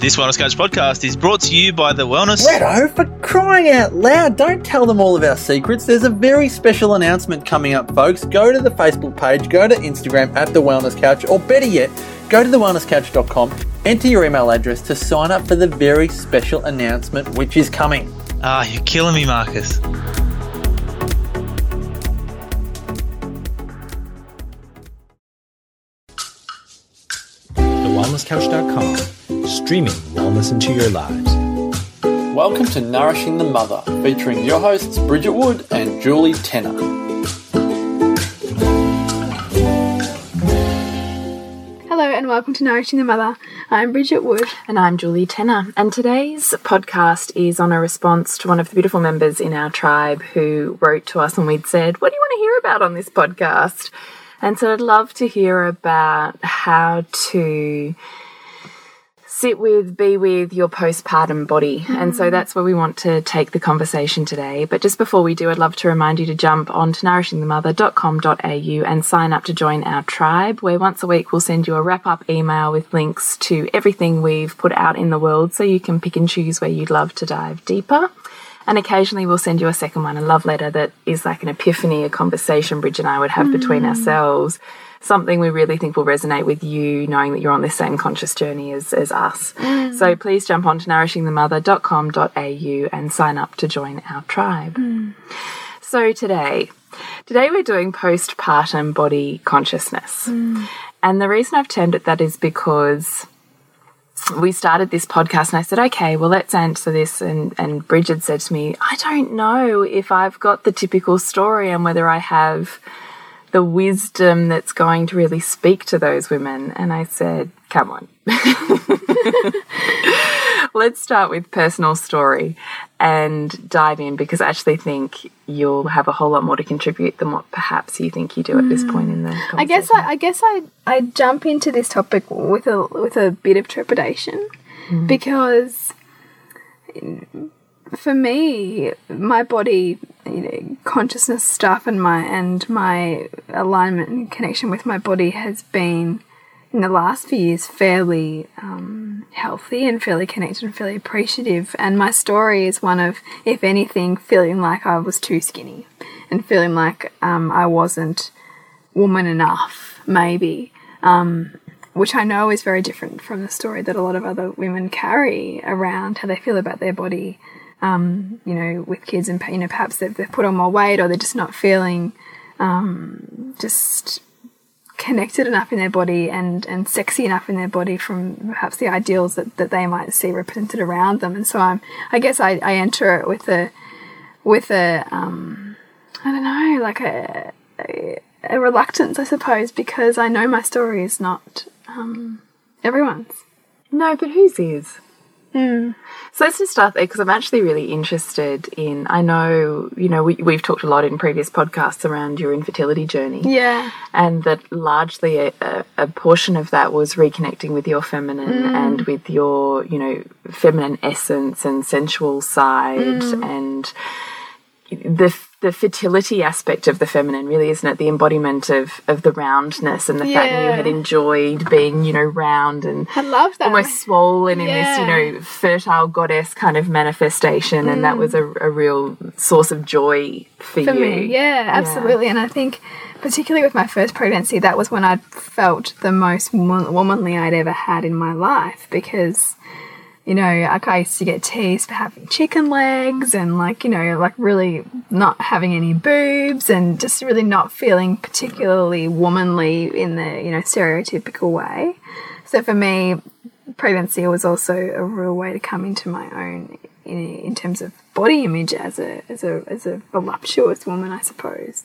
This Wellness Couch podcast is brought to you by the Wellness. Redo, for crying out loud, don't tell them all of our secrets. There's a very special announcement coming up, folks. Go to the Facebook page, go to Instagram at The Wellness Couch, or better yet, go to thewellnesscouch.com, enter your email address to sign up for the very special announcement which is coming. Ah, you're killing me, Marcus. TheWellnessCouch.com, streaming wellness into your lives. Welcome to Nourishing the Mother, featuring your hosts Bridget Wood and Julie Tenner. Hello and welcome to Nourishing the Mother. I'm Bridget Wood. And I'm Julie Tenner. And today's podcast is on a response to one of the beautiful members in our tribe who wrote to us and we'd said, What do you want to hear about on this podcast? And so I'd love to hear about how to sit with, be with your postpartum body. And so hmm. that's where we want to take the conversation today. But just before we do, I'd love to remind you to jump onto nourishingthemother.com.au and sign up to join our tribe, where once a week we'll send you a wrap up email with links to everything we've put out in the world so you can pick and choose where you'd love to dive deeper. And occasionally we'll send you a second one, a love letter that is like an epiphany, a conversation Bridget and I would have between hmm. ourselves. Something we really think will resonate with you, knowing that you're on the same conscious journey as, as us. Mm. So please jump on to nourishingthemother.com.au and sign up to join our tribe. Mm. So today, today we're doing postpartum body consciousness. Mm. And the reason I've termed it that is because we started this podcast and I said, okay, well, let's answer this. And, and Bridget said to me, I don't know if I've got the typical story and whether I have the wisdom that's going to really speak to those women. And I said, come on. let's start with personal story and dive in because I actually think you'll have a whole lot more to contribute than what perhaps you think you do at this point in the conversation. I guess I, I guess I I jump into this topic with a with a bit of trepidation mm. because for me my body you know, consciousness stuff and my and my alignment and connection with my body has been in the last few years fairly um, healthy and fairly connected and fairly appreciative. And my story is one of, if anything, feeling like I was too skinny and feeling like um, I wasn't woman enough, maybe. Um, which I know is very different from the story that a lot of other women carry around how they feel about their body. Um, you know, with kids and you know, perhaps they've, they've put on more weight or they're just not feeling um, just connected enough in their body and and sexy enough in their body from perhaps the ideals that, that they might see represented around them and so I'm I guess I, I enter it with a with a um I don't know like a, a, a reluctance I suppose because I know my story is not um everyone's No, but whose is? Mm. So let's just start there because I'm actually really interested in. I know, you know, we, we've talked a lot in previous podcasts around your infertility journey. yeah And that largely a, a, a portion of that was reconnecting with your feminine mm. and with your, you know, feminine essence and sensual side mm. and the the fertility aspect of the feminine really isn't it the embodiment of of the roundness and the fact that you had enjoyed being you know round and I love that almost swollen in this, you know, fertile goddess kind of manifestation, and that was a, mm. a real source of joy for, for you. me. Yeah, absolutely. And I think, particularly with my first pregnancy, that was when I felt the most womanly I'd ever had in my life because, you know, like I used to get teased for having chicken legs and like, you know, like really not having any boobs and just really not feeling particularly womanly in the, you know, stereotypical way. So for me, pregnancy was also a real way to come into my own in, in terms of body image as a as a as a voluptuous woman, I suppose.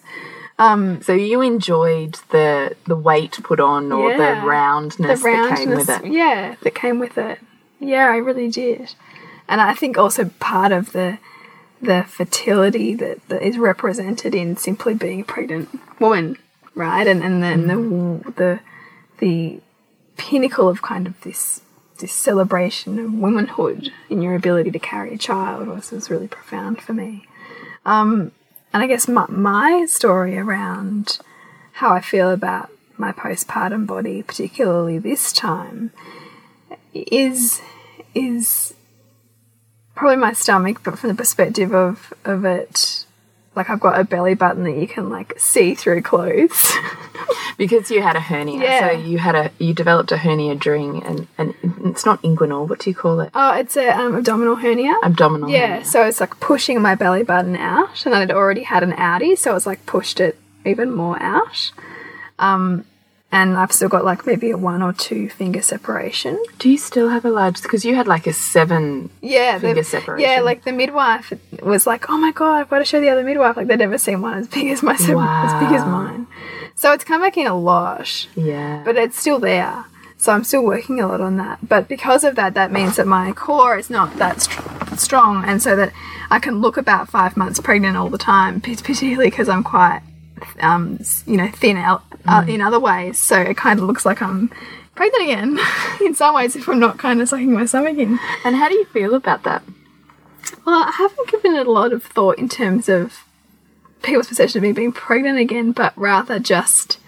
Um, so you enjoyed the the weight put on or Yeah. the roundness, that came with it. yeah, that came with it. Yeah, I really did, and I think also part of the the fertility that, that is represented in simply being a pregnant woman, right? And and then the the the pinnacle of kind of this this celebration of womanhood in your ability to carry a child was, was really profound for me. Um, and I guess my, my story around how I feel about my postpartum body, particularly this time, is is probably my stomach, but from the perspective of of it, like I've got a belly button that you can like see through clothes. Because you had a hernia. Yeah. So you had a you developed a hernia during and and it's not inguinal, what do you call it? oh, it's a um, abdominal hernia. Abdominal. Yeah, hernia. so it's like pushing my belly button out, and I'd already had an outie, so it's like pushed it even more out. Um, and I've still got like maybe a one or two finger separation. Do you still have a large because you had like a seven Yeah, Finger the, separation. Yeah, like the midwife was like, "Oh my god, I've got to show the other midwife." Like they'd never seen one as big as my se- as big as mine. So it's come back in a lot, Yeah. but it's still there. So I'm still working a lot on that. But because of that, that means that my core is not that st strong, and so that I can look about five months pregnant all the time, particularly because I'm quite, um, you know, thin out uh, in other ways. So it kind of looks like I'm pregnant again in some ways if I'm not kind of sucking my stomach in. and how do you feel about that? Well, I haven't given it a lot of thought in terms of people's perception of me being pregnant again, but rather just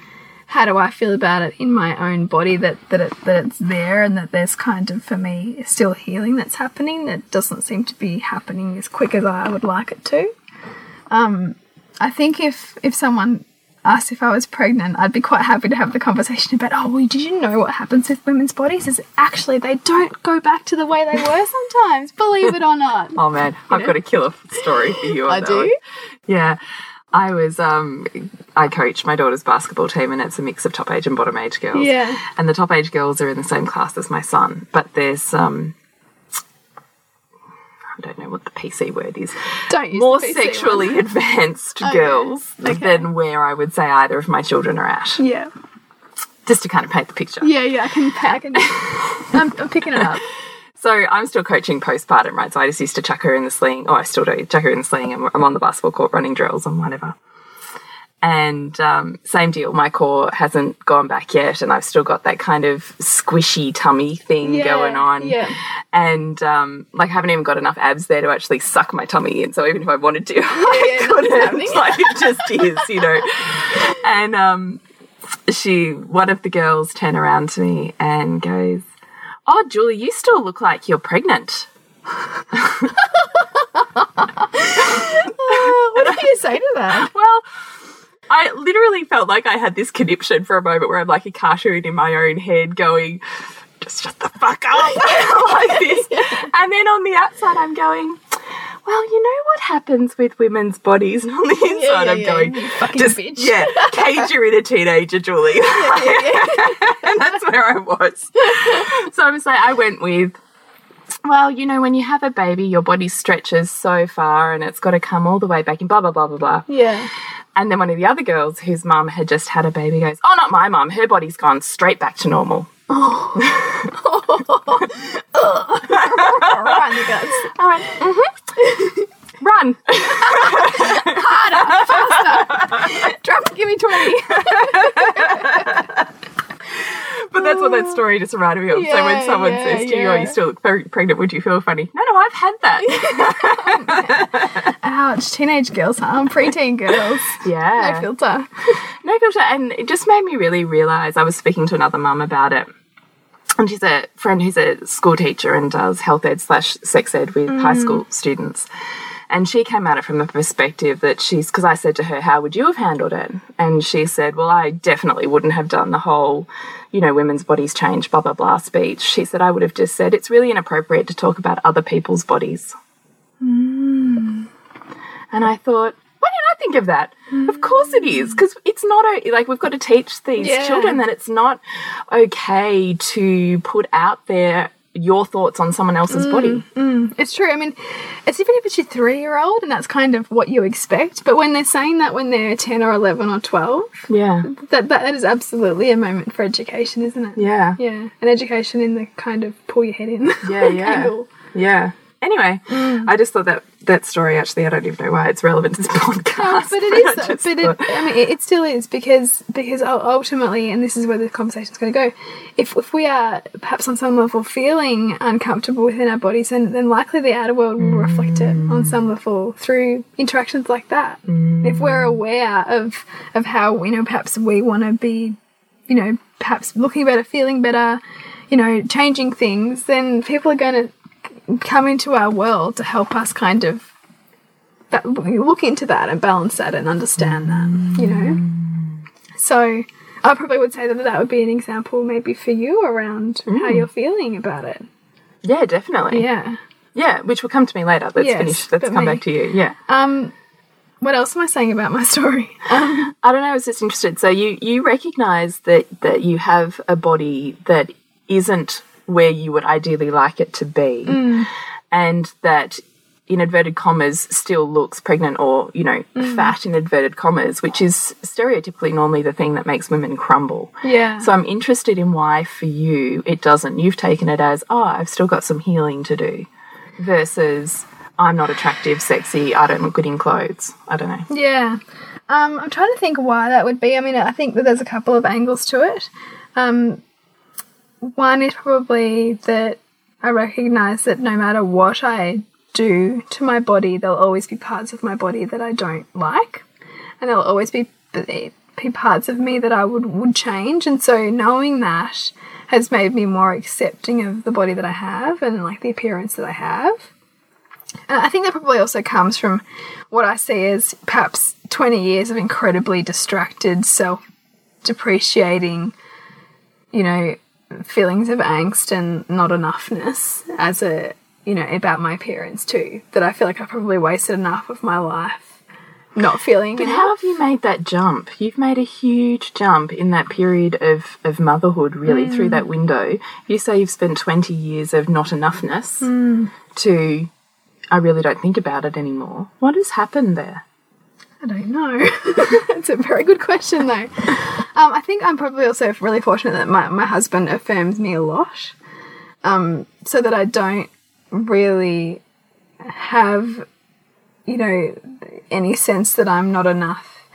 how do I feel about it in my own body that that it, that it's there and that there's kind of for me still healing that's happening that doesn't seem to be happening as quick as I would like it to. Um, I think if if someone asked if I was pregnant, I'd be quite happy to have the conversation about, oh, well, did you know what happens with women's bodies? Is actually they don't go back to the way they were sometimes, believe it or not. Oh man, I've got a killer story for you. I do? one. Yeah. I was um I coach my daughter's basketball team and it's a mix of top age and bottom age girls. Yeah. And the top age girls are in the same class as my son, but there's um I don't know what the PC word is. Don't use More sexually one. advanced Okay. girls Okay. than where I would say either of my children are at. Yeah, Just to kind of paint the picture. yeah, yeah. I can, I can. I'm, I'm picking it up. So I'm still coaching postpartum, right? So I just used to chuck her in the sling. Oh, I still do. Chuck her in the sling. and I'm on the basketball court running drills and whatever. And um, same deal. My core hasn't gone back yet, and I've still got that kind of squishy tummy thing Yeah, going on. yeah. And um, like, I haven't even got enough abs there to actually suck my tummy in. So even if I wanted to, yeah, I happening. couldn't. Like it just is, you know. And um, she, one of the girls, turned around to me and goes, "Oh, Julie, you still look like you're pregnant." what do you say to that? Well, I literally felt like I had this conniption for a moment where I'm like a cartoon in my own head going, just shut the fuck up like this. And then on the outside, I'm going, well, you know what happens with women's bodies? And on the inside, yeah, I'm yeah, going, just, bitch. yeah, cage your inner teenager, Julie. and that's where I was. So I was like, I went with, well, you know, when you have a baby, your body stretches so far and it's got to come all the way back in blah, blah, blah, blah, blah. Yeah. And then one of the other girls whose mum had just had a baby goes, Oh, not my mum. Her body's gone straight back to normal. Right in the guts. I went, mm-hmm. Run. Drop. Give me twenty. But that's what that story just reminded me of. so when someone yeah, says to you, Oh, you still look very pregnant, would you feel funny? No, no, I've had that. Ouch. Teenage girls, huh? Preteen girls. yeah. No filter. No filter. And it just made me really realize I was speaking to another mum about it. And she's a friend who's a school teacher and does health ed slash sex ed with high mm. school students. And she came at it from the perspective that she's, because I said to her, How would you have handled it? And she said, Well, I definitely wouldn't have done the whole, you know, women's bodies change, blah, blah, blah speech. She said, I would have just said, It's really inappropriate to talk about other people's bodies. Hmm. And I thought, why didn't I think of that? Hmm. Of course it is, because it's not o- like we've got to teach these Yeah. children that it's not okay to put out there your thoughts on someone else's mm, body. Mm. It's true. I mean, it's even if it's your three year old and that's kind of what you expect. But when they're saying that when they're 10 or 11 or 12, Yeah, that, that is absolutely a moment for education, isn't it? yeah, Yeah. An education in the kind of pull your head in. yeah, yeah, angle. yeah. Anyway, mm. I just thought that that story actually, I don't even know why it's relevant to this podcast. But it is, But it, I mean, it, it still is because because ultimately, and this is where the conversation is going to go. If if we are perhaps on some level feeling uncomfortable within our bodies, then then likely the outer world will reflect it on some mm. level through interactions like that. If mm. we're aware of of how you know perhaps we want to be, you know, perhaps looking better, feeling better. You know, changing things, then people are going to come into our world to help us kind of that, look into that and balance that and understand that, you know. So I probably would say that that would be an example maybe for you around how you're feeling about it. Yeah, definitely. Yeah. Yeah, which will come to me later. Let's Yes, finish. Let's come me. back to you. Yeah. Um, what else am I saying about my story? Um, I don't know. I was just interested. So you you recognise that that you have a body that isn't where you would ideally like it to be, and that in inverted commas still looks pregnant or you know fat in inverted commas, which is stereotypically normally the thing that makes women crumble. yeah. So I'm interested in why for you it doesn't. You've taken it as oh I've still got some healing to do, versus I'm not attractive, sexy, I don't look good in clothes. I don't know. Yeah. Um, I'm trying to think why that would be. I mean, I think that there's a couple of angles to it. Um, one is probably that I recognize that no matter what I do to my body, there'll always be parts of my body that I don't like, and there'll always be be parts of me that I would would change. And so knowing that has made me more accepting of the body that I have and like the appearance that I have. And I think that probably also comes from what I see as perhaps 20 years of incredibly distracted, self depreciating, you know, feelings of angst and not enoughness as a, you know, about my appearance too. That I feel like I probably wasted enough of my life not feeling But enough. how have you made that jump? You've made a huge jump in that period of, of motherhood, really, mm. through that window. You say you've spent 20 years of not enoughness hmm. to, I really don't think about it anymore. What has happened there? I don't know. it's a very good question, though. Um, I think I'm probably also really fortunate that my, my husband affirms me a lot, um, so that I don't really have, you know, any sense that I'm not enough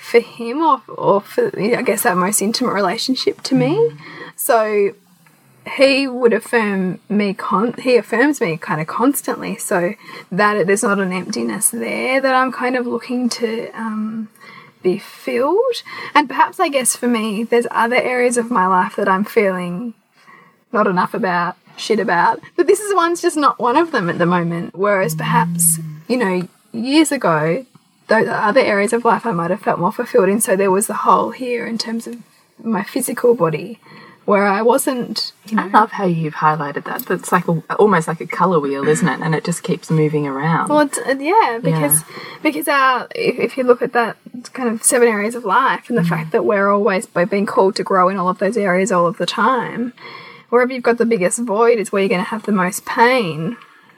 for him or, or for, I guess, that most intimate relationship to me. So he would affirm me con he affirms me kind of constantly so that there's not an emptiness there that I'm kind of looking to um, be filled. And perhaps I guess for me there's other areas of my life that I'm feeling not enough about shit about. But this is one's just not one of them at the moment. Whereas perhaps you know years ago those other areas of life I might have felt more fulfilled in. So there was the hole here in terms of my physical body where I wasn't, you know. I love how you've highlighted that. That's like a, almost like a color wheel, isn't it? And it just keeps moving around. Well, it's, uh, yeah, because because our if, if you look at that kind of seven areas of life and the fact that we're always being called to grow in all of those areas all of the time, wherever you've got the biggest void is where you're going to have the most pain.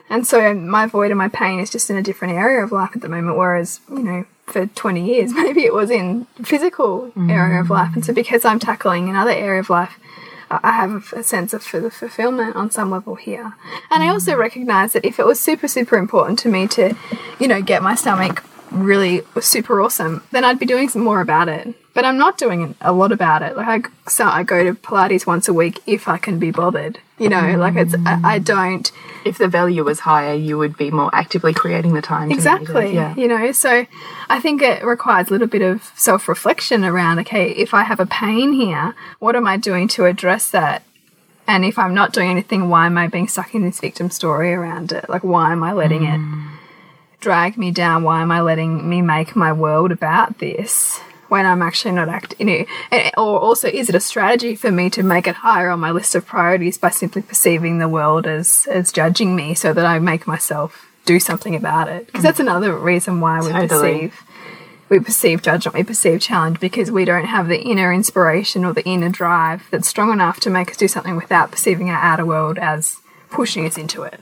And so my void and my pain is just in a different area of life at the moment, whereas you know for 20 years maybe it was in physical area of life, and so because I'm tackling another area of life. I have a sense of fulfillment on some level here. And I also recognize that if it was super, super important to me to, you know, get my stomach really super awesome, then I'd be doing some more about it. But I'm not doing a lot about it. Like, I, so I go to Pilates once a week if I can be bothered. You know, mm. like it's, I, I don't if the value was higher, you would be more actively creating the time. exactly. Yeah. you know so i think it requires a little bit of self-reflection around okay if i have a pain here what am i doing to address that and if i'm not doing anything why am i being stuck in this victim story around it like why am i letting it mm. Drag me down why am i letting me make my world about this when i'm actually not acting you know or also is it a strategy for me to make it higher on my list of priorities by simply perceiving the world as as judging me so that i make myself do something about it because hmm. that's another reason why we Totally. perceive we perceive judgment, we perceive challenge because we don't have the inner inspiration or the inner drive that's strong enough to make us do something without perceiving our outer world as pushing us into it.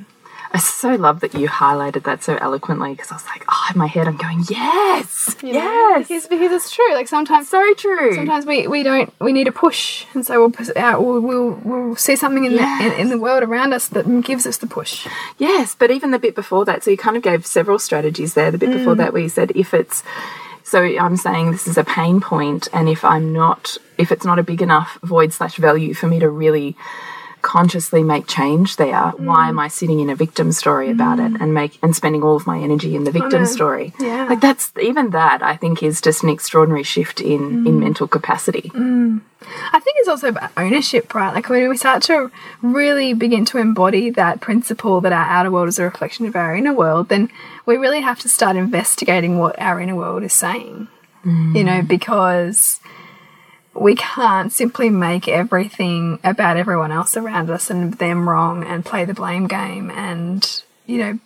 I so love that you highlighted that so eloquently because I was like, oh, in my head, I'm going, yes, You know? yes, because, because it's true. Like sometimes, so true. sometimes we, we don't we need a push, and so we'll pers- uh, we'll, we'll, we'll see something in, Yes. the, in in the world around us that gives us the push. Yes, but even the bit before that, so you kind of gave several strategies there. The bit before that, where you said if it's, so I'm saying this is a pain point, and if I'm not, if it's not a big enough void slash value for me to really consciously make change there, mm. why am I sitting in a victim story about it mm. and make and spending all of my energy in the victim story? Yeah. Like that's even that I think is just an extraordinary shift in in mm. mental capacity. I think it's also about ownership, right? Like when we start to really begin to embody that principle that our outer world is a reflection of our inner world, then we really have to start investigating what our inner world is saying. You know, because we can't simply make everything about everyone else around us and them wrong and play the blame game and, you know,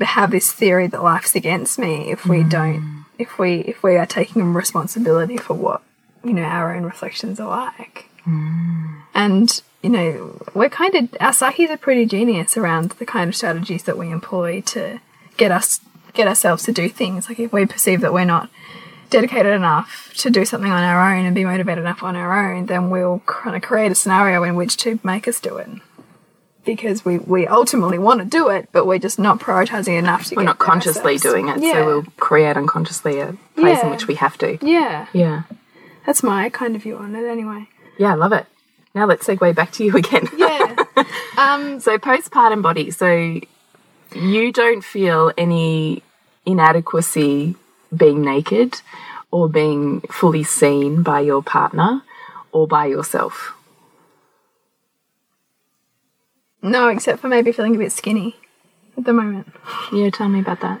have this theory that life's against me if we mm. don't if we if we are taking responsibility for what you know our own reflections are like. Mm. And you know we're kind of our psyches are pretty genius around the kind of strategies that we employ to get us get ourselves to do things. Like if we perceive that we're not dedicated enough to do something on our own and be motivated enough on our own then we'll kind of create a scenario in which to make us do it because we, we ultimately want to do it, but we're just not prioritizing enough to get it. We're not consciously ourselves. doing it, Yeah. so we'll create unconsciously a place in which we have to. Yeah, Yeah. that's my kind of view on it anyway. Yeah, I love it. Now let's segue back to you again. Yeah. um, So postpartum body. So you don't feel any inadequacy being naked or being fully seen by your partner or by yourself. no, except for maybe feeling a bit skinny at the moment. Yeah, tell me about that.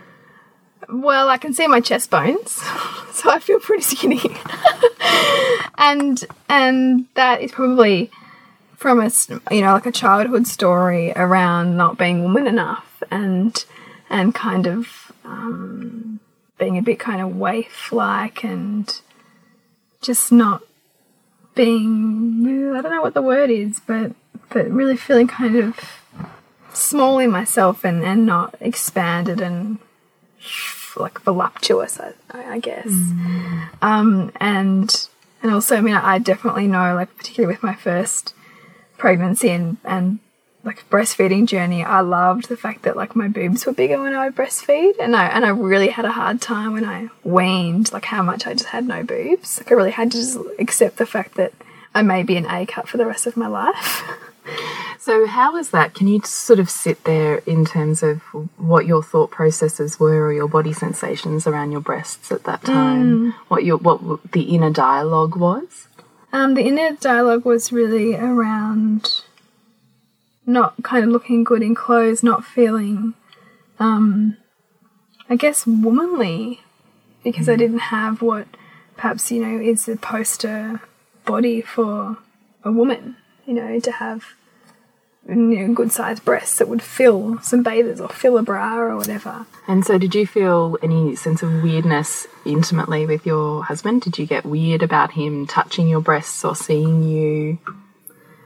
Well, I can see my chest bones, so I feel pretty skinny. and and that is probably from a you know like a childhood story around not being woman enough and and kind of um, being a bit kind of waif like and just not being I don't know what the word is, but but really feeling kind of small in myself and and not expanded and like voluptuous, I, I I guess. Um, and and also, I mean, I definitely know, like particularly with my first pregnancy and and like breastfeeding journey, I loved the fact that like my boobs were bigger when I would breastfeed, and I and I really had a hard time when I weaned, like how much I just had no boobs. Like I really had to just accept the fact that I may be an A cup for the rest of my life. So how was that? Can you sort of sit there in terms of what your thought processes were or your body sensations around your breasts at that time? What your what the inner dialogue was? Um, the inner dialogue was really around not kind of looking good in clothes, not feeling, um, I guess, womanly, because I didn't have what perhaps, you know, is the poster body for a woman, you know, to have you know, good sized breasts that would fill some bathers or fill a bra or whatever. And so, did you feel any sense of weirdness intimately with your husband? Did you get weird about him touching your breasts or seeing you?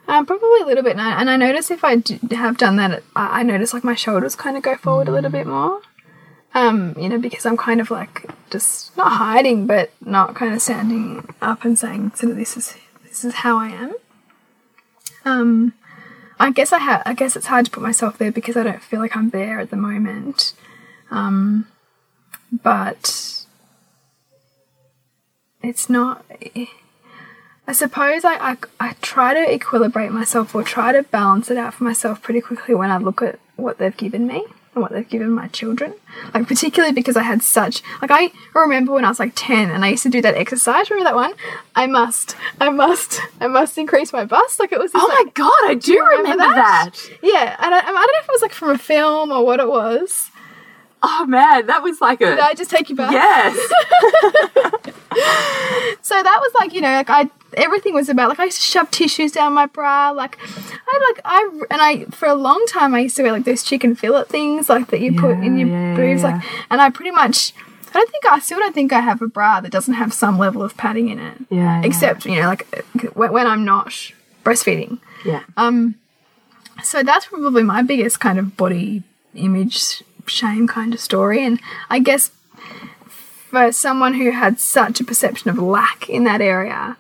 Um, probably a little bit, and I, notice if I have done that, I, notice like my shoulders kind of go forward a little bit more. Um, you know, because I'm kind of like just not hiding, but not kind of standing up and saying, "So this is this is how I am." Um, I guess I have. I guess it's hard to put myself there because I don't feel like I'm there at the moment. Um, but it's not. I suppose I, I, I try to equilibrate myself or try to balance it out for myself pretty quickly when I look at what they've given me and what they've given my children. Like, particularly because I had such, like, I remember when I was like 10 and I used to do that exercise. Remember that one? I must, I must, I must increase my bust. Like, it was this, Oh my like, god, I do remember remember, that? that? yeah. And I, I don't know if it was like from a film or what it was. Oh man, that was like a Did I just take you back? yes. So that was like, you know, like I everything was about like I used to shove tissues down my bra, like I like I and I for a long time I used to wear like those chicken fillet things like that you put in your yeah, boobs, yeah. like and I pretty much I don't think I still don't think I have a bra that doesn't have some level of padding in it. Yeah, yeah. Except, you know, like when, when I'm not breastfeeding. yeah. Um. So that's probably my biggest kind of body image shame kind of story. And I guess for someone who had such a perception of lack in that area,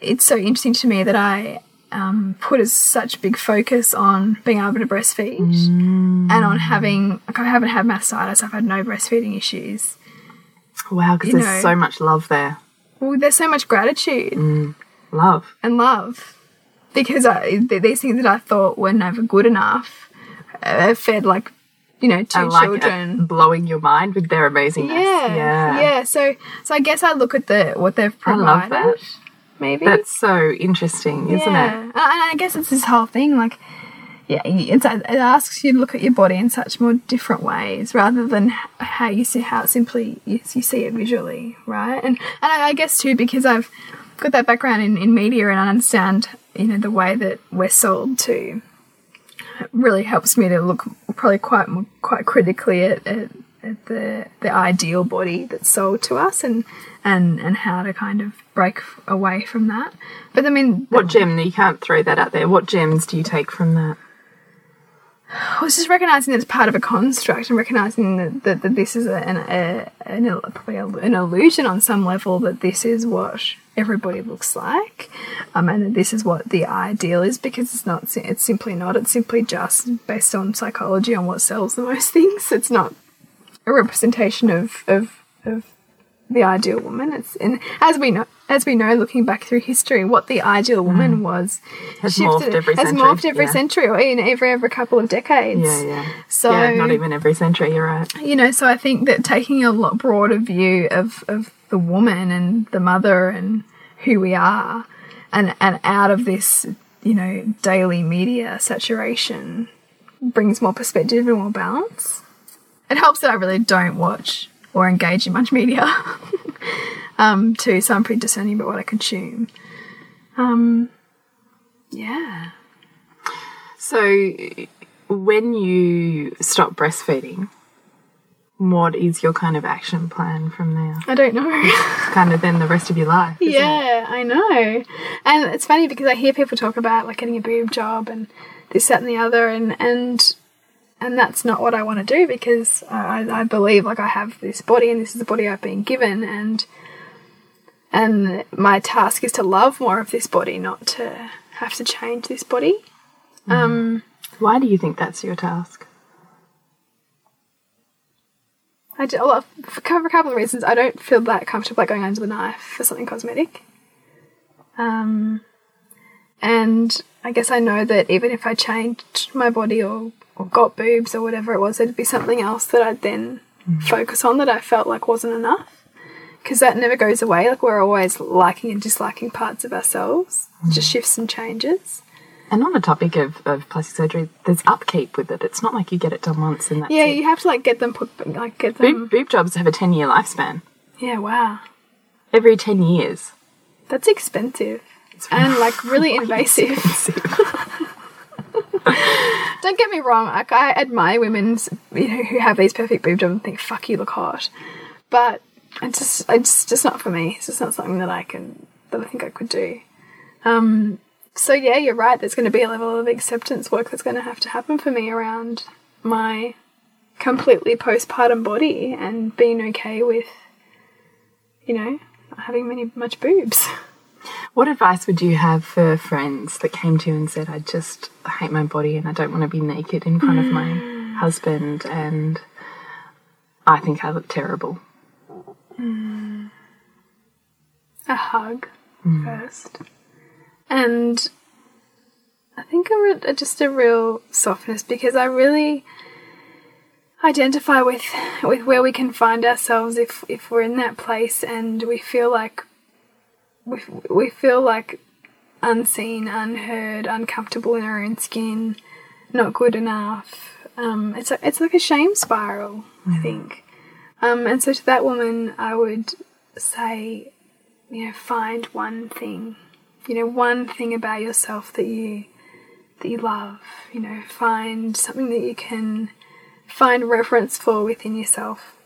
it's so interesting to me that I um, put as such big focus on being able to breastfeed and on having, like, I haven't had mastitis, I've had no breastfeeding issues. Wow, because there's know. so much love there. Well, there's so much gratitude Love. and love because I, th these things that I thought were never good enough uh, fed like you know two like it children. blowing your mind with their amazingness. Yeah, yeah, yeah. So, so I guess I look at the what they've I love provided. Maybe That's so interesting, isn't yeah. it? And I guess it's this whole thing, like, yeah, it's, it asks you to look at your body in such more different ways rather than how you see how simply you, you see it visually, right? And and I, I guess too because I've got that background in, in media and I understand you know the way that we're sold to really helps me to look probably quite more- quite critically at, at, at the the ideal body that's sold to us and and and how to kind of break away from that. But I mean, What gem? You can't throw that out there. What gems do you take from that? I was just recognizing that it's part of a construct and recognizing that, that, that this is an, a, an, probably an illusion on some level that this is what everybody looks like um, and that this is what the ideal is because it's not it's simply not it's simply just based on psychology on what sells the most things it's not a representation of, of, of the ideal woman it's and as we know as we know looking back through history what the ideal mm. woman was Has morphed every has century, morphed every yeah. century or in every every couple of decades Yeah, yeah. so yeah, not even every century. You're right. you know so i think that taking a lot broader view of of the woman and the mother and who we are and and out of this you know daily media saturation brings more perspective and more balance it helps that i really don't watch or engage in much media um too so i'm pretty discerning about what i consume um yeah So, when you stop breastfeeding, what is your kind of action plan from there? i don't know Kind of then the rest of your life. isn't it? Yeah, I know. And it's funny because I hear people talk about like getting a boob job and this, that, and the other, and and and that's not what I want to do because I, I believe like I have this body and this is the body I've been given, and and my task is to love more of this body, not to have to change this body. Um, Why do you think that's your task? I do, well, for for a couple of reasons. I don't feel that comfortable like going under the knife for something cosmetic. Um, and I guess I know that even if I changed my body or, or got boobs or whatever it was, there'd be something else that I'd then focus on that I felt like wasn't enough. Because that never goes away. Like we're always liking and disliking parts of ourselves. It just mm. shifts and changes. And on the topic of, of plastic surgery, there's upkeep with it. It's not like you get it done once and that's Yeah, it. you have to like get them put like get them. Boob, boob jobs have a 10 year lifespan. Yeah, wow, Every 10 years. that's expensive and like really invasive. Don't get me wrong. Like I admire women, you know, who have these perfect boob jobs and think, "Fuck, you look hot," but it's just, it's just not for me. It's just not something that I can, that I think I could do. Um. So yeah, you're right. There's going to be a level of acceptance work that's going to have to happen for me around my completely postpartum body and being okay with, you know, not having many much boobs. What advice would you have for friends that came to you and said, I just hate my body and I don't want to be naked in front of my husband and I think I look terrible? Mm. a hug mm. first. And I think a just a real softness because I really identify with with where we can find ourselves if if we're in that place and we feel like we, we feel like unseen, unheard, uncomfortable in our own skin, not good enough. Um, it's a, it's like a shame spiral, I mm. think. Um, and so to that woman, I would say, you know, find one thing, you know, one thing about yourself that you that you love. You know, find something that you can find reference for within yourself,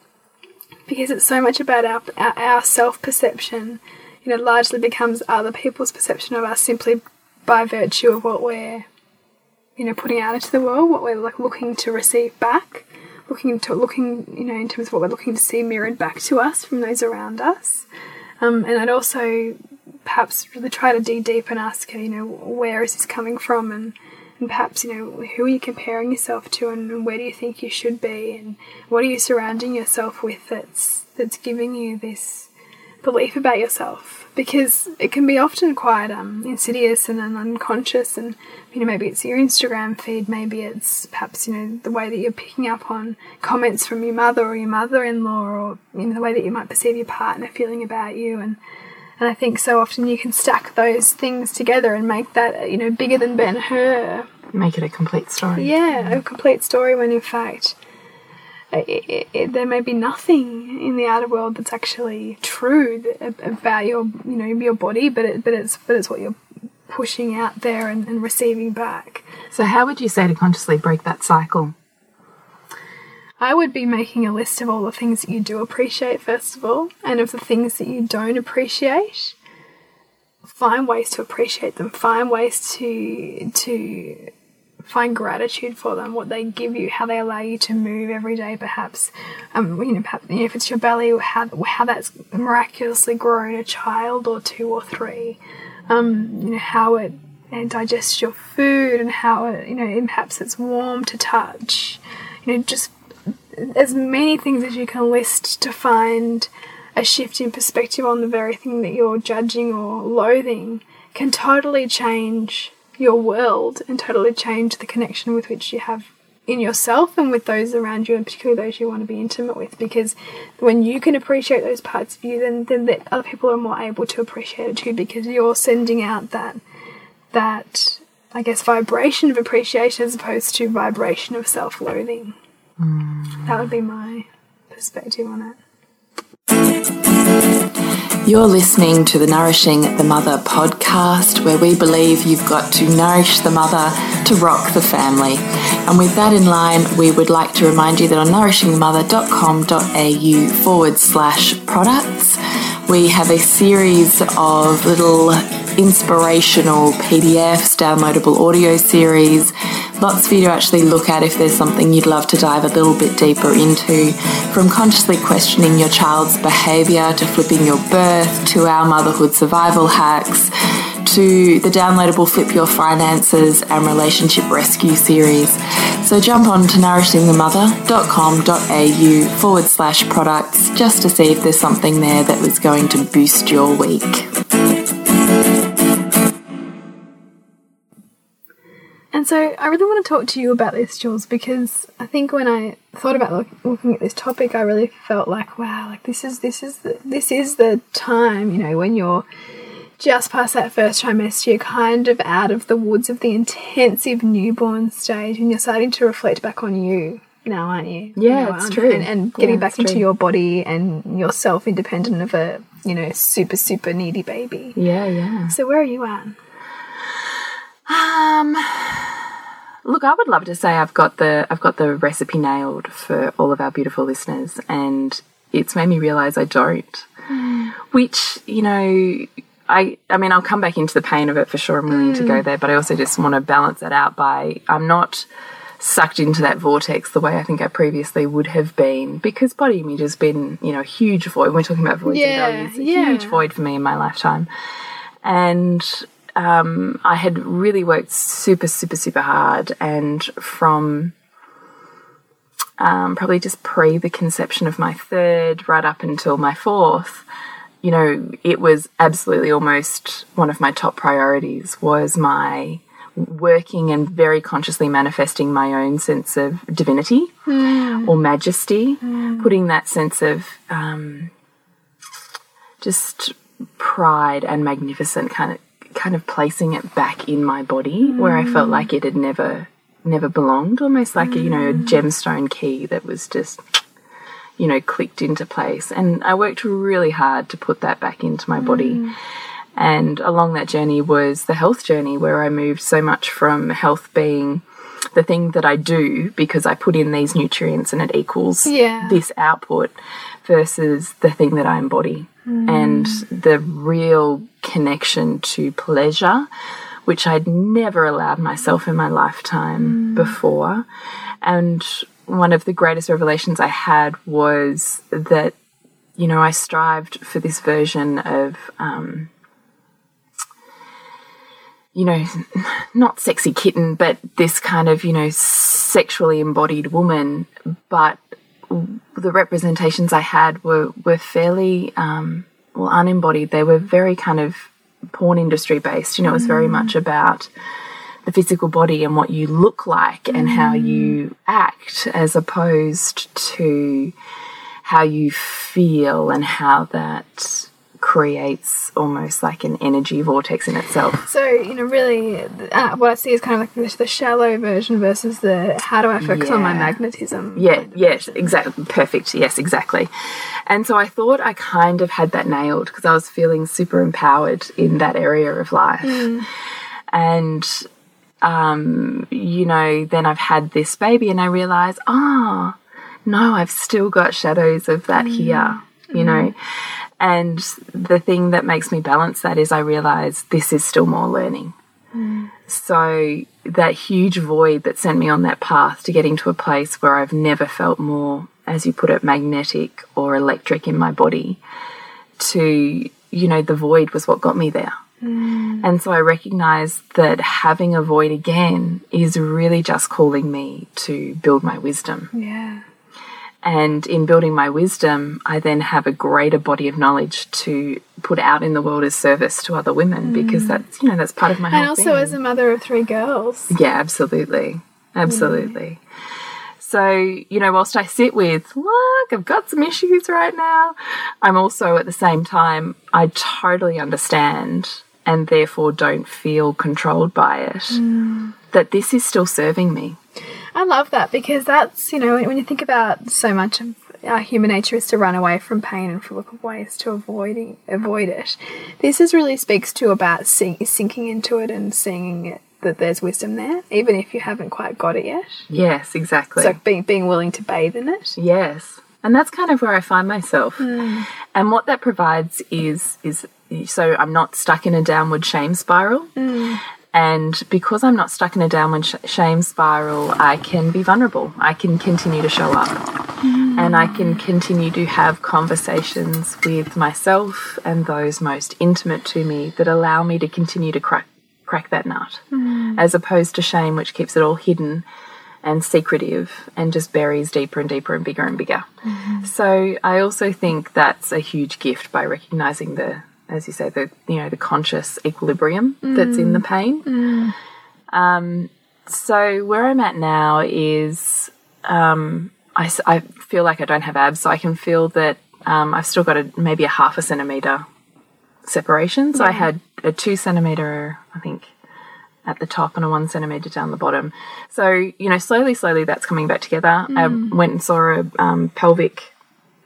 because it's so much about our our, our self perception. You know, largely becomes other people's perception of us simply by virtue of what we're, you know, putting out into the world, what we're like looking to receive back looking to looking you know in terms of what we're looking to see mirrored back to us from those around us. Um, and I'd also perhaps really try to dig deep and ask you know where is this coming from? And and perhaps you know who are you comparing yourself to and where do you think you should be? And what are you surrounding yourself with that's that's giving you this belief about yourself because it can be often quite um, insidious and, and unconscious and you know maybe it's your instagram feed maybe it's perhaps you know the way that you're picking up on comments from your mother or your mother-in-law or you know the way that you might perceive your partner feeling about you and and I think so often you can stack those things together and make that you know bigger than Ben Hur Make it a complete story. yeah, a complete story when in fact it, it, it, there may be nothing in the outer world that's actually true about your you know your body, but it, but it's but it's what you're pushing out there and, and receiving back. So, how would you say to consciously break that cycle? I would be making a list of all the things that you do appreciate, first of all, and of the things that you don't appreciate. Find ways to appreciate them. Find ways to to find gratitude for them, what they give you, how they allow you to move every day. Perhaps, um, you know, perhaps, you know if it's your belly, how how that's miraculously grown a child or two or three. Um, you know how it, it digests your food and how it, you know, and perhaps it's warm to touch. You know, just as many things as you can list to find a shift in perspective on the very thing that you're judging or loathing can totally change your world and totally change the connection with which you have in yourself and with those around you and particularly those you want to be intimate with because when you can appreciate those parts of you then then the other people are more able to appreciate it too because you're sending out that that I guess vibration of appreciation as opposed to vibration of self-loathing. Mm. That would be my perspective on it. You're listening to the Nourishing the Mother podcast, where we believe you've got to nourish the mother to rock the family. And with that in line, we would like to remind you that on nourishingthemother.com.au forward slash products, we have a series of little inspirational PDFs, downloadable audio series, lots for you to actually look at if there's something you'd love to dive a little bit deeper into. From consciously questioning your child's behavior to flipping your birth to our motherhood survival hacks to the downloadable Flip Your Finances and Relationship Rescue series. So jump on to nourishingthemother.com.au forward slash products just to see if there's something there that was going to boost your week. And so I really want to talk to you about this, Jules, because I think when I thought about look, looking at this topic, I really felt like, wow, like this is this is the this is the time, you know, when you're just past that first trimester, you're kind of out of the woods of the intensive newborn stage, and you're starting to reflect back on you now, aren't you? Yeah, know, it's true. And, and getting Yeah, back into true. your body and yourself, independent of a you know super super needy baby. Yeah, yeah. So where are you at? Um, look, I would love to say I've got the I've got the recipe nailed for all of our beautiful listeners, and it's made me realize I don't. Which you know, I I mean, I'll come back into the pain of it for sure. I'm willing to go mm. there, but I also just want to balance that out by I'm not sucked into that vortex the way I think I previously would have been because body image has been you know a huge void. We're talking about voids Yeah, and values, a yeah. huge void for me in my lifetime, and um, I had really worked super, super, super hard. And from um, probably just pre the conception of my third, right up until my fourth, you know, it was absolutely almost one of my top priorities was my working and very consciously manifesting my own sense of divinity or majesty, putting that sense of um, just pride and magnificent kind of kind of placing it back in my body where I felt like it had never never belonged almost like a, you know a mm. gemstone key that was just you know clicked into place. And I worked really hard to put that back into my body. Mm. And along that journey was the health journey where I moved so much from health being the thing that I do because I put in these nutrients and it equals Yeah. this output versus the thing that I embody and the real connection to pleasure, which I'd never allowed myself in my lifetime before. And one of the greatest revelations I had was that, you know, I strived for this version of, um, you know, not sexy kitten, but this kind of, you know, sexually embodied woman. But the representations I had were, were fairly um, well, unembodied. They were very kind of porn industry based. You know, it was very much about the physical body and what you look like and how you act, as opposed to how you feel and how that creates almost like an energy vortex in itself. So, you know, really, uh, what I see is kind of like the, the shallow version versus the how do I focus on my Yeah. magnetism? Yeah, yes, exactly. Perfect. Yes, exactly. And so I thought I kind of had that nailed because I was feeling super empowered in that area of life. And, um, you know, then I've had this baby and I realize, ah, no, I've still got shadows of that here, you know. And the thing that makes me balance that is I realize this is still more learning. So that huge void that sent me on that path to getting to a place where I've never felt more, as you put it, magnetic or electric in my body, to, you know, the void was what got me there. Mm. And so I recognize that having a void again is really just calling me to build my wisdom. Yeah. And in building my wisdom, I then have a greater body of knowledge to put out in the world as service to other women mm. because that's, you know, that's part of my And also, being. as a mother of three girls, Yeah, absolutely. Absolutely. So, you know, whilst I sit with, look, I've got some issues right now, I'm also at the same time, I totally understand and therefore don't feel controlled by it. Mm. That this is still serving me. I love that because that's, you know, when, when you think about so much of our human nature is to run away from pain and look for ways to avoiding avoid it. This is really speaks to about sink, sinking into it and seeing it, that there's wisdom there, even if you haven't quite got it yet. Yes, exactly. So being being willing to bathe in it. Yes. And that's kind of where I find myself. Hmm. And what that provides is is so I'm not stuck in a downward shame spiral. Hmm. And because I'm not stuck in a downward sh shame spiral, I can be vulnerable. I can continue to show up. Mm. And I can continue to have conversations with myself and those most intimate to me that allow me to continue to crack crack that nut. Mm. As opposed to shame which keeps it all hidden and secretive and just buries deeper and deeper and bigger and bigger. Mm-hmm. So I also think that's a huge gift by recognizing the, as you say, the you know the conscious equilibrium that's in the pain. Um, so where I'm at now is um, I, I feel like I don't have abs, so I can feel that um, I've still got a, maybe a half a centimeter separation. So I had a two centimeter, I think, at the top and a one centimeter down the bottom. So, you know, slowly, slowly that's coming back together. I went and saw a um, pelvic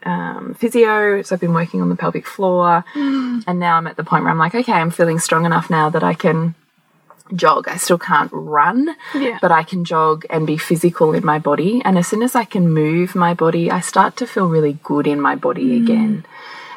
um, physio, so I've been working on the pelvic floor. And now I'm at the point where I'm like, okay, I'm feeling strong enough now that I can jog. I still can't run, Yeah. but I can jog and be physical in my body. And as soon as I can move my body, I start to feel really good in my body again.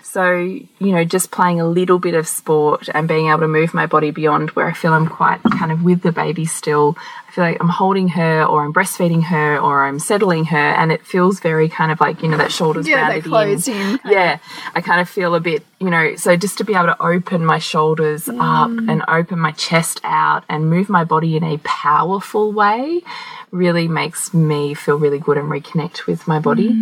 So, you know, just playing a little bit of sport and being able to move my body beyond where I feel I'm quite kind of with the baby still. Feel like I'm holding her or I'm breastfeeding her or I'm settling her and it feels very kind of like, you know, that shoulders Yeah, rounded closed in. yeah, I kind of feel a bit, you know, so just to be able to open my shoulders up and open my chest out and move my body in a powerful way really makes me feel really good and reconnect with my body.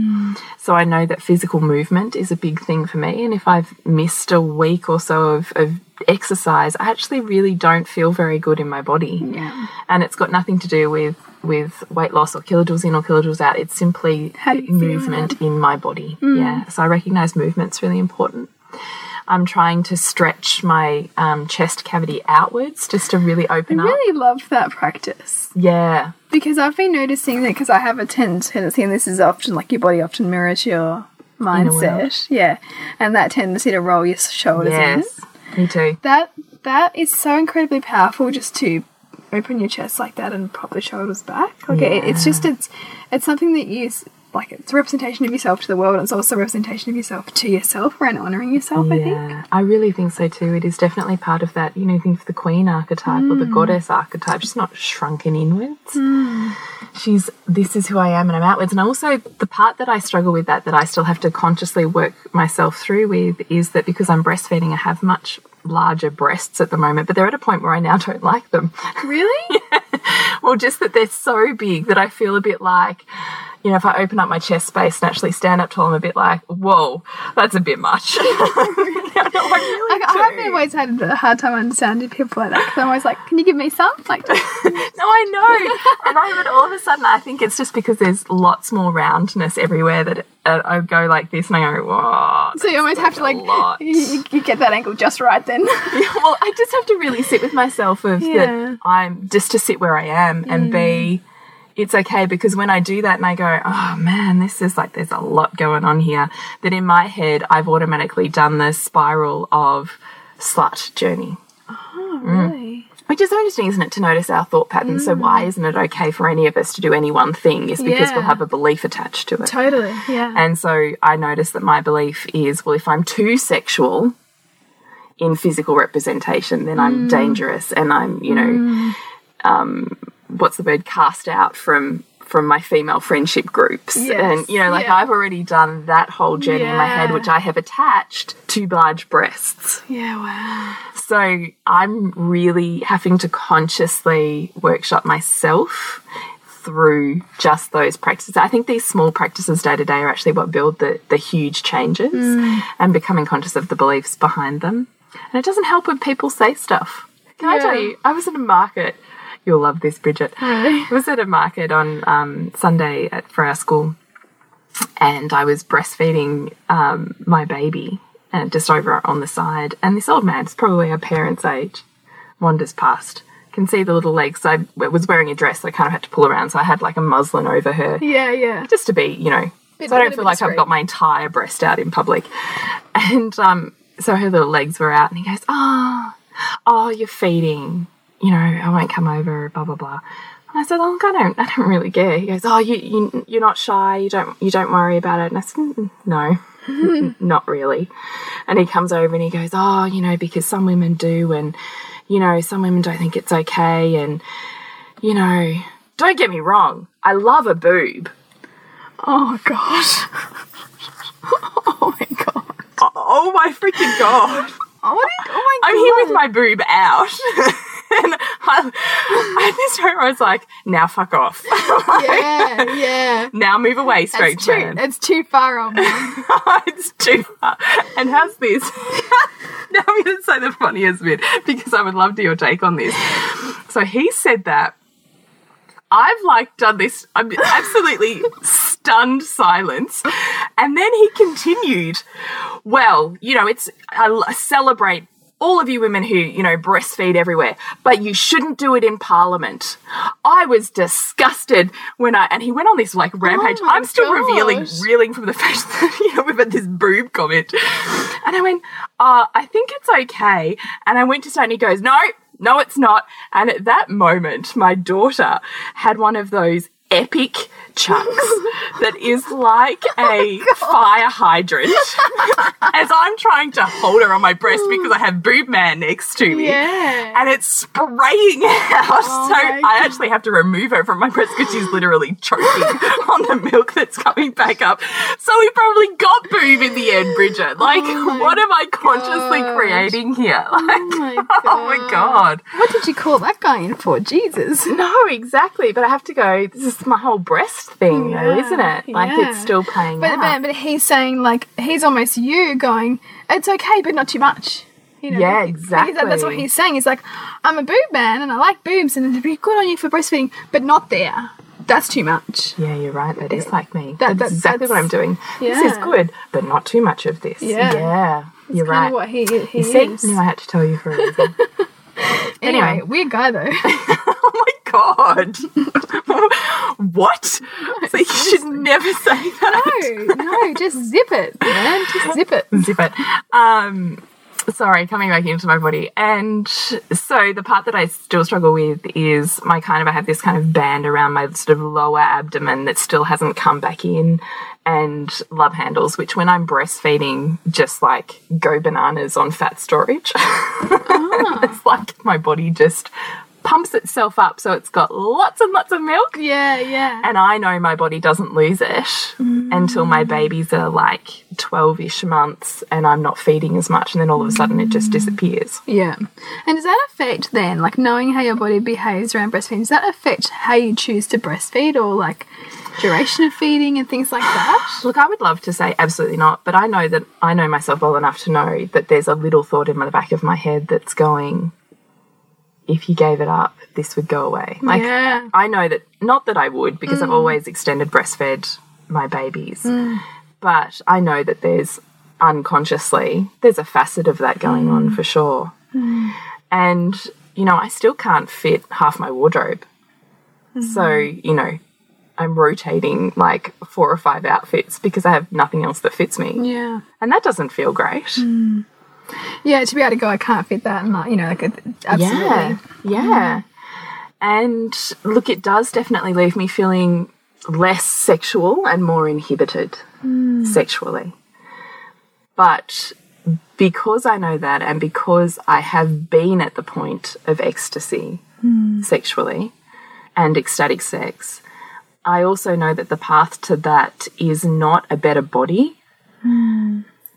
So I know that physical movement is a big thing for me. And if I've missed a week or so of, of exercise, I actually really don't feel very good in my body. Yeah. And it's got nothing to do with with weight loss or kilojoules in or kilojoules out. It's simply How do you feel movement in my body. Yeah. So I recognize movement's really important. I'm trying to stretch my um, chest cavity outwards just to really open I up. I really love that practice Yeah. because I've been noticing that because I have a ten- tendency, and this is often like your body often mirrors your mindset, yeah, and that tendency to roll your shoulders in. Me too. That that is so incredibly powerful just to open your chest like that and pop the shoulders back. Like it, it's just it's it's something that you like it's a representation of yourself to the world and it's also a representation of yourself to yourself around honoring yourself, I think. Yeah, I really think so too. It is definitely part of that, you know, think of the queen archetype or the Mm. goddess archetype. She's not shrunken inwards. She's this is who I am and I'm outwards. And also the part that I struggle with that that I still have to consciously work myself through with is that because I'm breastfeeding, I have much larger breasts at the moment, but they're at a point where I now don't like them. Really? Well, just that they're so big that I feel a bit like, you know, if I open up my chest space and actually stand up tall, I'm a bit like, whoa, that's a bit much. I really Like, I've always had a hard time understanding people like that because I'm always like, can you give me some? Like, No, I know. and I, but all of a sudden, I think it's just because there's lots more roundness everywhere that uh, I go like this and I go, whoa. so you almost have to like, you, you- get that angle just right then. well, I just have to really sit with myself of Yeah. that I'm just to sit where I am and be it's okay because when I do that and I go, oh man, this is like there's a lot going on here, that in my head I've automatically done the spiral of slut journey. Oh, mm. really? Which is so interesting, isn't it, to notice our thought patterns? So why mm. isn't it okay for any of us to do any one thing? Is because we'll have a belief attached to it. Totally. Yeah. And so I noticed that my belief is well, if I'm too sexual in physical representation, then I'm mm. dangerous and I'm, you know, um, what's the word, cast out from from my female friendship groups. Yes, And, you know, like yeah. I've already done that whole journey in my head, which I have attached to large breasts. yeah. Wow. So I'm really having to consciously workshop myself through just those practices. I think these small practices day to day are actually what build the, the huge changes mm. and becoming conscious of the beliefs behind them. And it doesn't help when people say stuff. Can I tell you, I was in a market. You'll love this, Bridget. Really? I was at a market on um, Sunday at, for our school, and I was breastfeeding um, my baby, and just over on the side. And this old man, it's probably our parents' age, wanders past. Can see the little legs. I was wearing a dress, so I kind of had to pull around. So I had like a muslin over her, Yeah. Yeah. just to be, you know, Bit- so I don't feel like. I've got my entire breast out in public. And um, so her little legs were out, and he goes, "Oh, oh, you're feeding. You know, I won't come over." Blah blah blah. And I said, "Oh, look, I don't, I don't really care." He goes, "Oh, you, you, you're not shy. You don't, you don't worry about it." And I said, "Mm, "No, not really." And he comes over and he goes, "Oh, you know, because some women do, and you know, some women don't think it's okay, and you know." Don't get me wrong, I love a boob. Oh gosh. oh my god. Oh my freaking god. Oh, are oh my I'm here with my boob out. And I, I this point I was like, now fuck off. Yeah. Yeah. now move away, straight It's too, man. it's too far, man. it's too far. And how's this? now I'm going to say the funniest bit because I would love to your take on this. So he said that. I've like done this. I'm absolutely stunned silence. And then he continued, well, you know, it's, I celebrate all of you women who, you know, breastfeed everywhere, but you shouldn't do it in parliament. I was disgusted when I, and he went on this like rampage. Oh I'm still revealing, reeling from the fact that, you know, we've had this boob comment. And I went, uh, I think it's okay. And I went to say, and he goes, no, no, it's not. And at that moment, my daughter had one of those epic chunks that is like oh a fire hydrant as I'm trying to hold her on my breast because I have boob man next to me. Yeah. And it's spraying out. Oh so I actually have to remove her from my breast because she's literally choking on the milk that's coming back up. So we probably got boob in the end, Bridget. Oh like, my what am I consciously gosh. creating here? Like, my oh my god. What did you call that guy in for? Jesus. No, exactly. But I have to go, this is my whole breast thing, though, isn't it? Like, yeah. it's still playing But, out. but but he's saying like he's almost you going, it's okay, but not too much. You know, Yeah, he- That's what he's saying. He's like, I'm a boob man and I like boobs and it'd be good on you for breastfeeding, but not there. That's too much. yeah, you're right. That is like me. That- that's, that- exactly what I'm doing. This is good, but not too much of this. Yeah. Yeah, you're right. what he, he you see, is. knew I had to tell you for a reason. Anyway, anyway. weird guy though. oh my god! what? So you should never say that. no, no, just zip it, man. Just zip it. Zip it. Um, sorry, coming back into my body. And so the part that I still struggle with is my kind of, I have this kind of band around my sort of lower abdomen that still hasn't come back in and love handles, which when I'm breastfeeding, just like go bananas on fat storage. it's like my body just pumps itself up so it's got lots and lots of milk. Yeah, yeah. And I know my body doesn't lose it mm. until my babies are like 12 ish months and I'm not feeding as much. And then all of a sudden it just mm. disappears. Yeah. And does that affect then, like knowing how your body behaves around breastfeeding, does that affect how you choose to breastfeed or like duration of feeding and things like that? Look, I would love to say absolutely not, but I know that I know myself well enough to know that there's a little thought in the back of my head that's going, if you gave it up, this would go away. Like, Yeah. I know that, not that I would, because I've mm. always extended breastfed my babies, mm. but I know that there's unconsciously, there's a facet of that going on mm. for sure. And, you know, I still can't fit half my wardrobe. So, mm-hmm. you know, I'm rotating like four or five outfits because I have nothing else that fits me. Yeah. And that doesn't feel great. Yeah, to be able to go, I can't fit that, and like, you know, like absolutely. Yeah. Yeah. Mm. And look, it does definitely leave me feeling less sexual and more inhibited mm. sexually. But because I know that and because I have been at the point of ecstasy mm. sexually and ecstatic sex, I also know that the path to that is not a better body,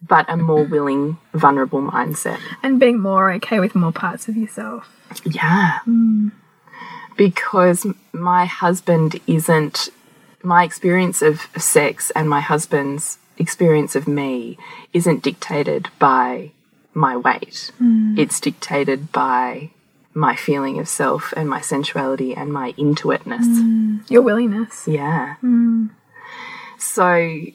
but a more willing, vulnerable mindset. And being more okay with more parts of yourself. Yeah. Hmm. Because my husband isn't, my experience of sex and my husband's experience of me isn't dictated by my weight. Hmm. It's dictated by my feeling of self and my sensuality and my intuitiveness. Hmm. Your willingness. Yeah. So,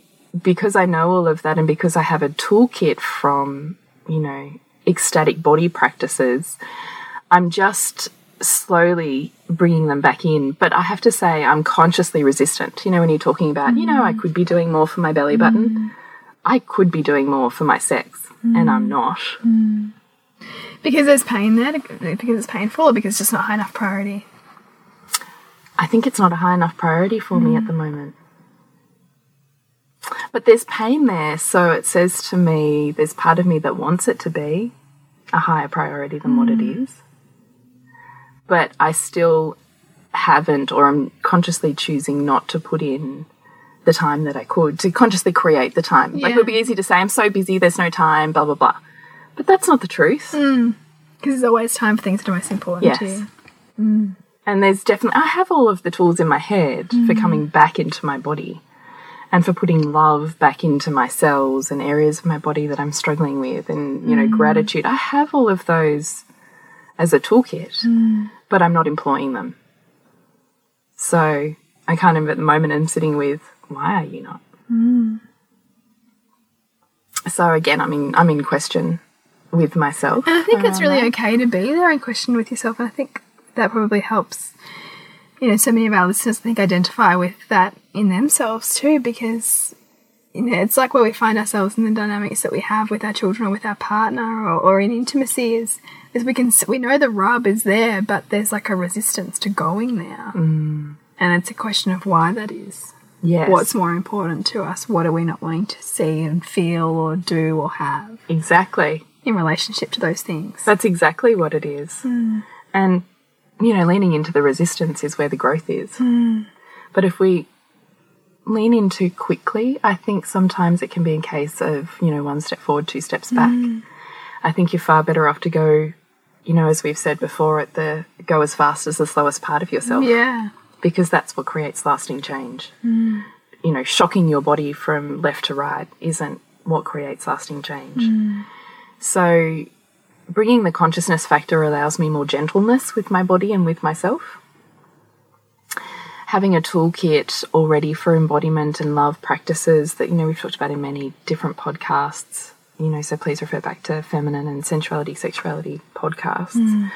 because I know all of that and because I have a toolkit from, you know, ecstatic body practices, I'm just slowly bringing them back in. But I have to say, I'm consciously resistant. You know, when you're talking about, you know, I could be doing more for my belly button, I could be doing more for my sex, and I'm not. Because there's pain there, because it's painful, or because it's just not high enough priority. I think it's not a high enough priority for me at the moment. But there's pain there, so it says to me there's part of me that wants it to be a higher priority than what it hmm. is. But I still haven't, or I'm consciously choosing not to put in the time that I could, to consciously create the time. Like it would be easy to say, I'm so busy, there's no time, blah, blah, blah. But that's not the truth. Hmm. Because there's always time for things that are most important to Yes. you. Hmm. And there's definitely, I have all of the tools in my head for coming back into my body and for putting love back into my cells and areas of my body that I'm struggling with and, you know, mm. gratitude. I have all of those as a toolkit, mm. but I'm not employing them. So I kind of, at the moment, I'm sitting with, why are you not? Mm. So again, I'm in, I'm in question with myself. And I think it's really that. okay to be there in question with yourself. And I think that probably helps, you know, so many of our listeners, I think, identify with that in themselves too, because, you know, it's like where we find ourselves in the dynamics that we have with our children or with our partner or, or in intimacy is, is we can, we know the rub is there, but there's like a resistance to going there. Mm. And it's a question of why that is. Yes. What's more important to us? What are we not wanting to see and feel or do or have Exactly. in relationship to those things? That's exactly what it is. Mm. And, you know, leaning into the resistance is where the growth is. Hmm. But if we lean in too quickly, I think sometimes it can be a case of, you know, one step forward, two steps back. Hmm. I think you're far better off to go, you know, as we've said before, at the go as fast as the slowest part of yourself yeah. because that's what creates lasting change. Hmm. You know, shocking your body from left to right isn't what creates lasting change. So, bringing the consciousness factor allows me more gentleness with my body and with myself. Having a toolkit already for embodiment and love practices that, you know, we've talked about in many different podcasts, you know, so please refer back to feminine and sensuality, sexuality podcasts mm.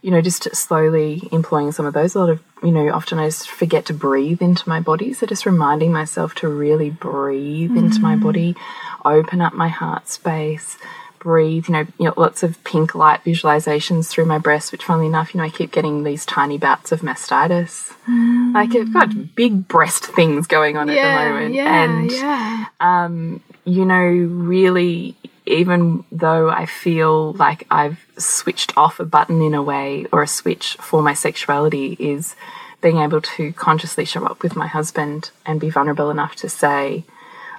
you know, just slowly employing some of those. A lot of, you know, often I just forget to breathe into my body. So just reminding myself to really breathe into my mm. body, open up my heart space, breathe, you know, you know, lots of pink light visualizations through my breast, which funnily enough, you know, I keep getting these tiny bouts of mastitis. Like I've got big breast things going on at the moment. yeah, and yeah. um, you know, really even though I feel like I've switched off a button in a way or a switch for my sexuality, is being able to consciously show up with my husband and be vulnerable enough to say,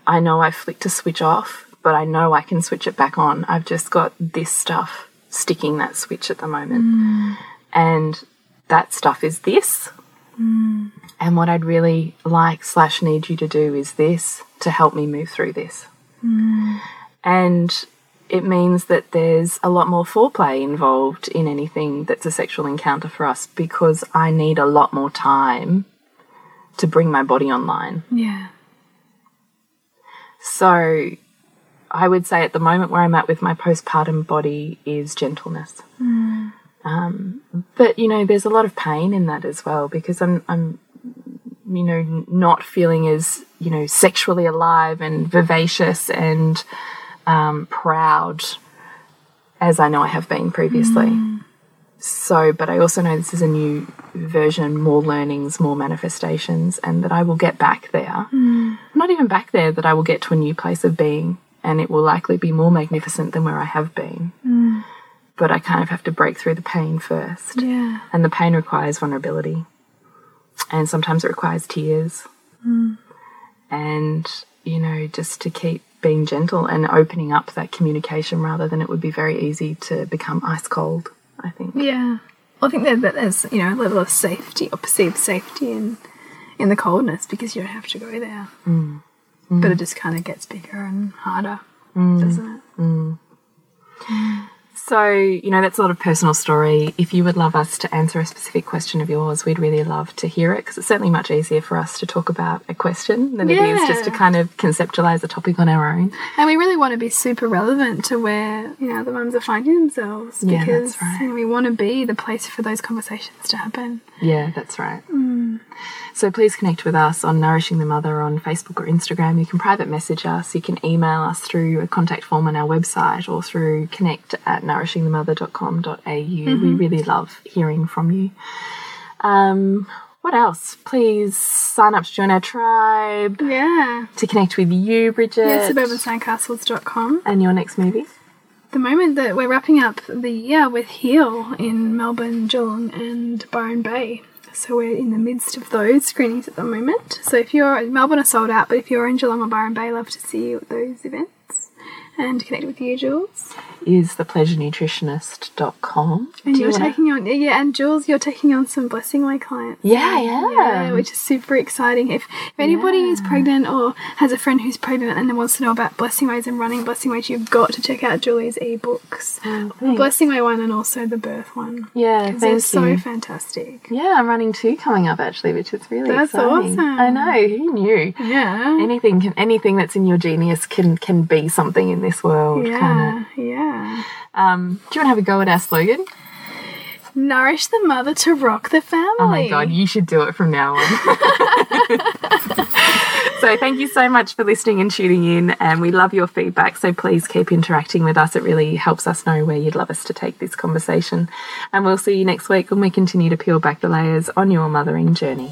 I know I flicked a switch off, but I know I can switch it back on. I've just got this stuff sticking that switch at the moment. Mm. And that stuff is this. Mm. And what I'd really like slash need you to do is this to help me move through this. Mm. And it means that there's a lot more foreplay involved in anything that's a sexual encounter for us because I need a lot more time to bring my body online. Yeah. So I would say at the moment where I'm at with my postpartum body is gentleness. Um, but you know, there's a lot of pain in that as well because I'm, I'm, you know, not feeling as you know sexually alive and vivacious and um, proud as I know I have been previously. So, but I also know this is a new version, more learnings, more manifestations, and that I will get back there. Not even back there, that I will get to a new place of being, and it will likely be more magnificent than where I have been. Mm. But I kind of have to break through the pain first. Yeah. And the pain requires vulnerability. And sometimes it requires tears. Mm. And, you know, just to keep being gentle and opening up that communication rather than it would be very easy to become ice cold, I think. Yeah. I think that, that there's, you know, a level of safety or perceived safety in in the coldness because you don't have to go there. Mm. But it mm. just kind of gets bigger and harder, mm. doesn't it? Mm. So, you know, that's a lot of personal story. If you would love us to answer a specific question of yours, we'd really love to hear it because it's certainly much easier for us to talk about a question than it is just to kind of conceptualize a topic on our own. And we really want to be super relevant to where, you know, the mums are finding themselves Yeah, because that's right. you know, we want to be the place for those conversations to happen. Yeah, that's right. So please connect with us on Nourishing the Mother on Facebook or Instagram. You can private message us. You can email us through a contact form on our website or through connect at nourishingthemother.com.au. We really love hearing from you. Um, what else? Please sign up to join our tribe, Yeah. to connect with you, Bridget, Yeah, suburbansandcastles.com. and your next movie. The moment that we're wrapping up the year with Heal in Melbourne, Geelong, and Byron Bay. So we're in the midst of those screenings at the moment. So if you're Melbourne are sold out, but if you're in Geelong or Byron Bay, love to see you at those events and connect with you, Jules. Is thepleasurenutritionist.com. And you you're taking on yeah, and Jules, you're taking on some Blessing Way clients. Yeah, yeah. yeah which is super exciting. If if anybody is pregnant or has a friend who's pregnant and wants to know about Blessing Ways and running Blessing Ways, you've got to check out Julie's ebooks. Oh, the. Blessing Way one and also the birth one. Yeah, 'Cause They're thank so fantastic. Yeah, I'm running two coming up actually, which is really That's exciting. awesome. I know, who knew? Yeah. Anything can anything that's in your genius can can be something in this world. Yeah, Kinda. Yeah. Um, do you want to have a go at our slogan? Nourish the mother to rock the family. Oh my god, you should do it from now on. so thank you so much for listening and tuning in and we love your feedback so please keep interacting with us it really helps us know where you'd love us to take this conversation and we'll see you next week when we continue to peel back the layers on your mothering journey